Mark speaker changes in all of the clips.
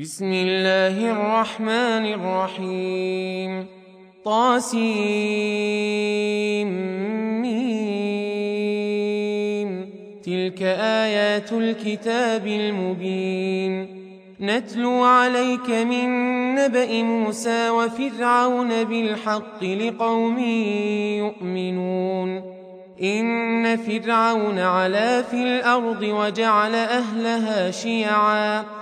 Speaker 1: بسم الله الرحمن الرحيم. طاسيم. تلك آيات الكتاب المبين. نتلو عليك من نبأ موسى وفرعون بالحق لقوم يؤمنون. إن فرعون علا في الأرض وجعل أهلها شيعاً.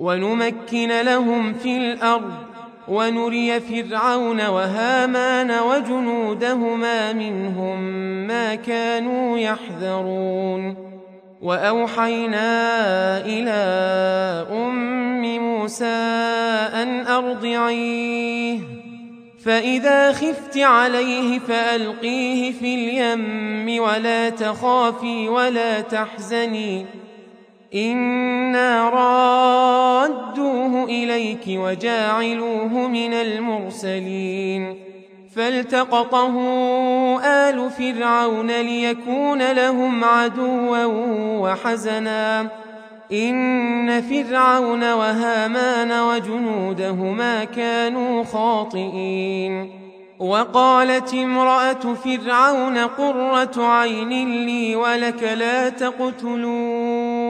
Speaker 1: ونمكن لهم في الأرض ونري فرعون وهامان وجنودهما منهم ما كانوا يحذرون وأوحينا إلى أم موسى أن أرضعيه فإذا خفت عليه فألقيه في اليم ولا تخافي ولا تحزني إنا رادوه إليك وجاعلوه من المرسلين فالتقطه آل فرعون ليكون لهم عدوا وحزنا إن فرعون وهامان وجنودهما كانوا خاطئين وقالت امرأة فرعون قرة عين لي ولك لا تقتلوه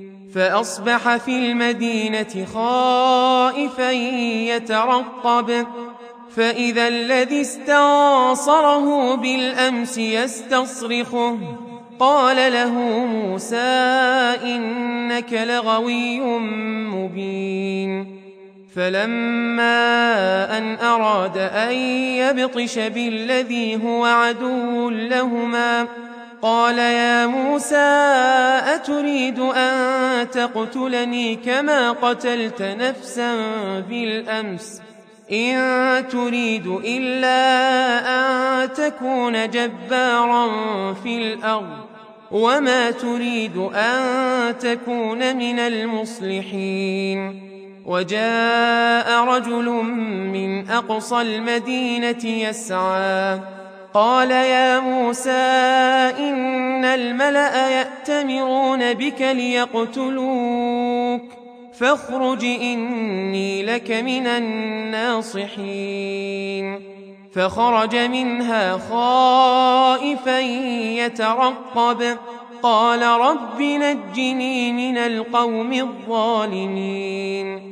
Speaker 1: فأصبح في المدينة خائفا يترقب. فإذا الذي استنصره بالأمس يستصرخه. قال له موسى إنك لغوي مبين. فلما أن أراد أن يبطش بالذي هو عدو لهما قال يا موسى أتريد أن تقتلني كما قتلت نفسا بالأمس؟ إن تريد إلا أن تكون جبارا في الأرض وما تريد أن تكون من المصلحين. وجاء رجل من أقصى المدينة يسعى قال يا موسى إن الملأ يأتمرون بك ليقتلوك فاخرج إني لك من الناصحين. فخرج منها خائفا يترقب قال رب نجني من القوم الظالمين.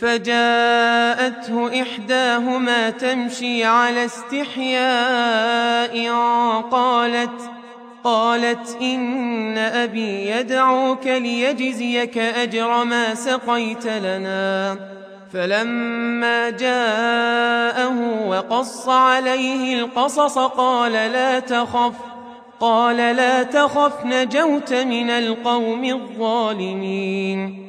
Speaker 1: فجاءته إحداهما تمشي على استحياء قالت قالت إن أبي يدعوك ليجزيك أجر ما سقيت لنا. فلما جاءه وقص عليه القصص قال لا تخف قال لا تخف نجوت من القوم الظالمين.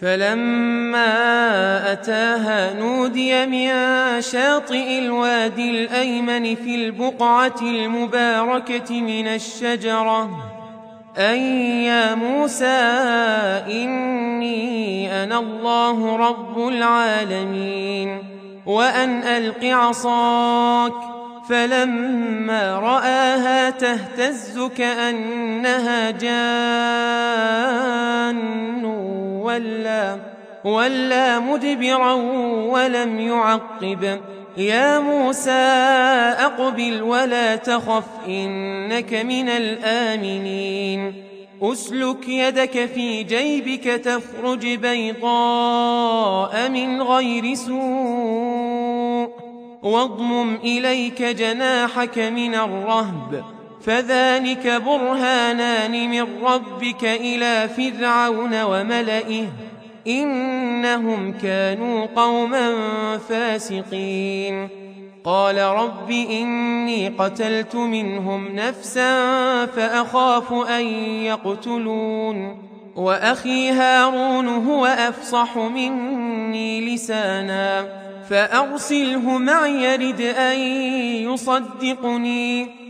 Speaker 1: فلما أتاها نودي من شاطئ الوادي الأيمن في البقعة المباركة من الشجرة أن يا موسى إني أنا الله رب العالمين وأن ألق عصاك. فلما رآها تهتز كأنها جان ولا ولا مدبرا ولم يعقب. يا موسى أقبل ولا تخف إنك من الآمنين. أسلك يدك في جيبك تخرج بيضاء من غير سوء. واضمم إليك جناحك من الرهب. فذلك برهانان من ربك إلى فرعون وملئه إنهم كانوا قوما فاسقين. قال رب إني قتلت منهم نفسا فأخاف أن يقتلون. وأخي هارون هو أفصح مني لسانا فأرسله معي يرد أن يصدقني.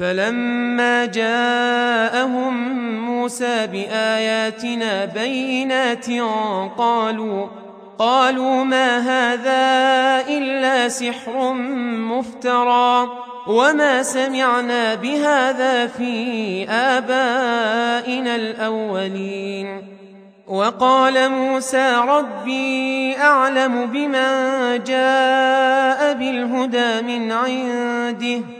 Speaker 1: فلما جاءهم موسى بآياتنا بينات قالوا قالوا ما هذا إلا سحر مفترى وما سمعنا بهذا في آبائنا الأولين. وقال موسى ربي أعلم بمن جاء بالهدى من عنده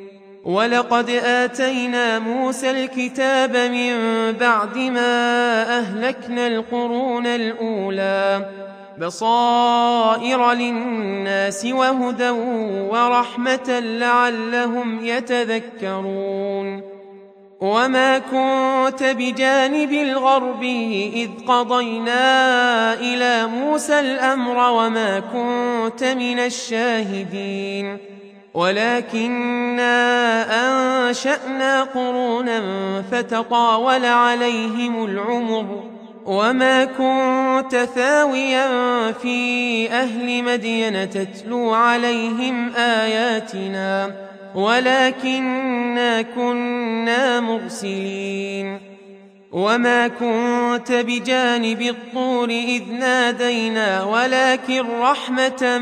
Speaker 1: ولقد آتينا موسى الكتاب من بعد ما أهلكنا القرون الأولى بصائر للناس وهدى ورحمة لعلهم يتذكرون وما كنت بجانب الغرب إذ قضينا إلى موسى الأمر وما كنت من الشاهدين ولكنا أنشأنا قرونا فتطاول عليهم العمر وما كنت ثاويا في أهل مدين تتلو عليهم آياتنا ولكنا كنا مرسلين وما كنت بجانب الطور إذ نادينا ولكن رحمة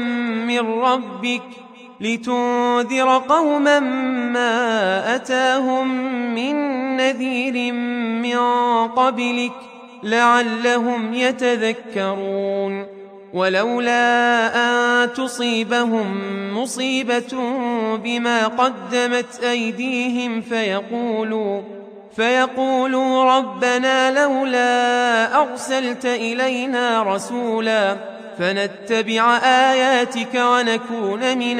Speaker 1: من ربك لتنذر قوما ما أتاهم من نذير من قبلك لعلهم يتذكرون ولولا أن تصيبهم مصيبة بما قدمت أيديهم فيقولوا فيقولوا ربنا لولا أرسلت إلينا رسولا فنتبع آياتك ونكون من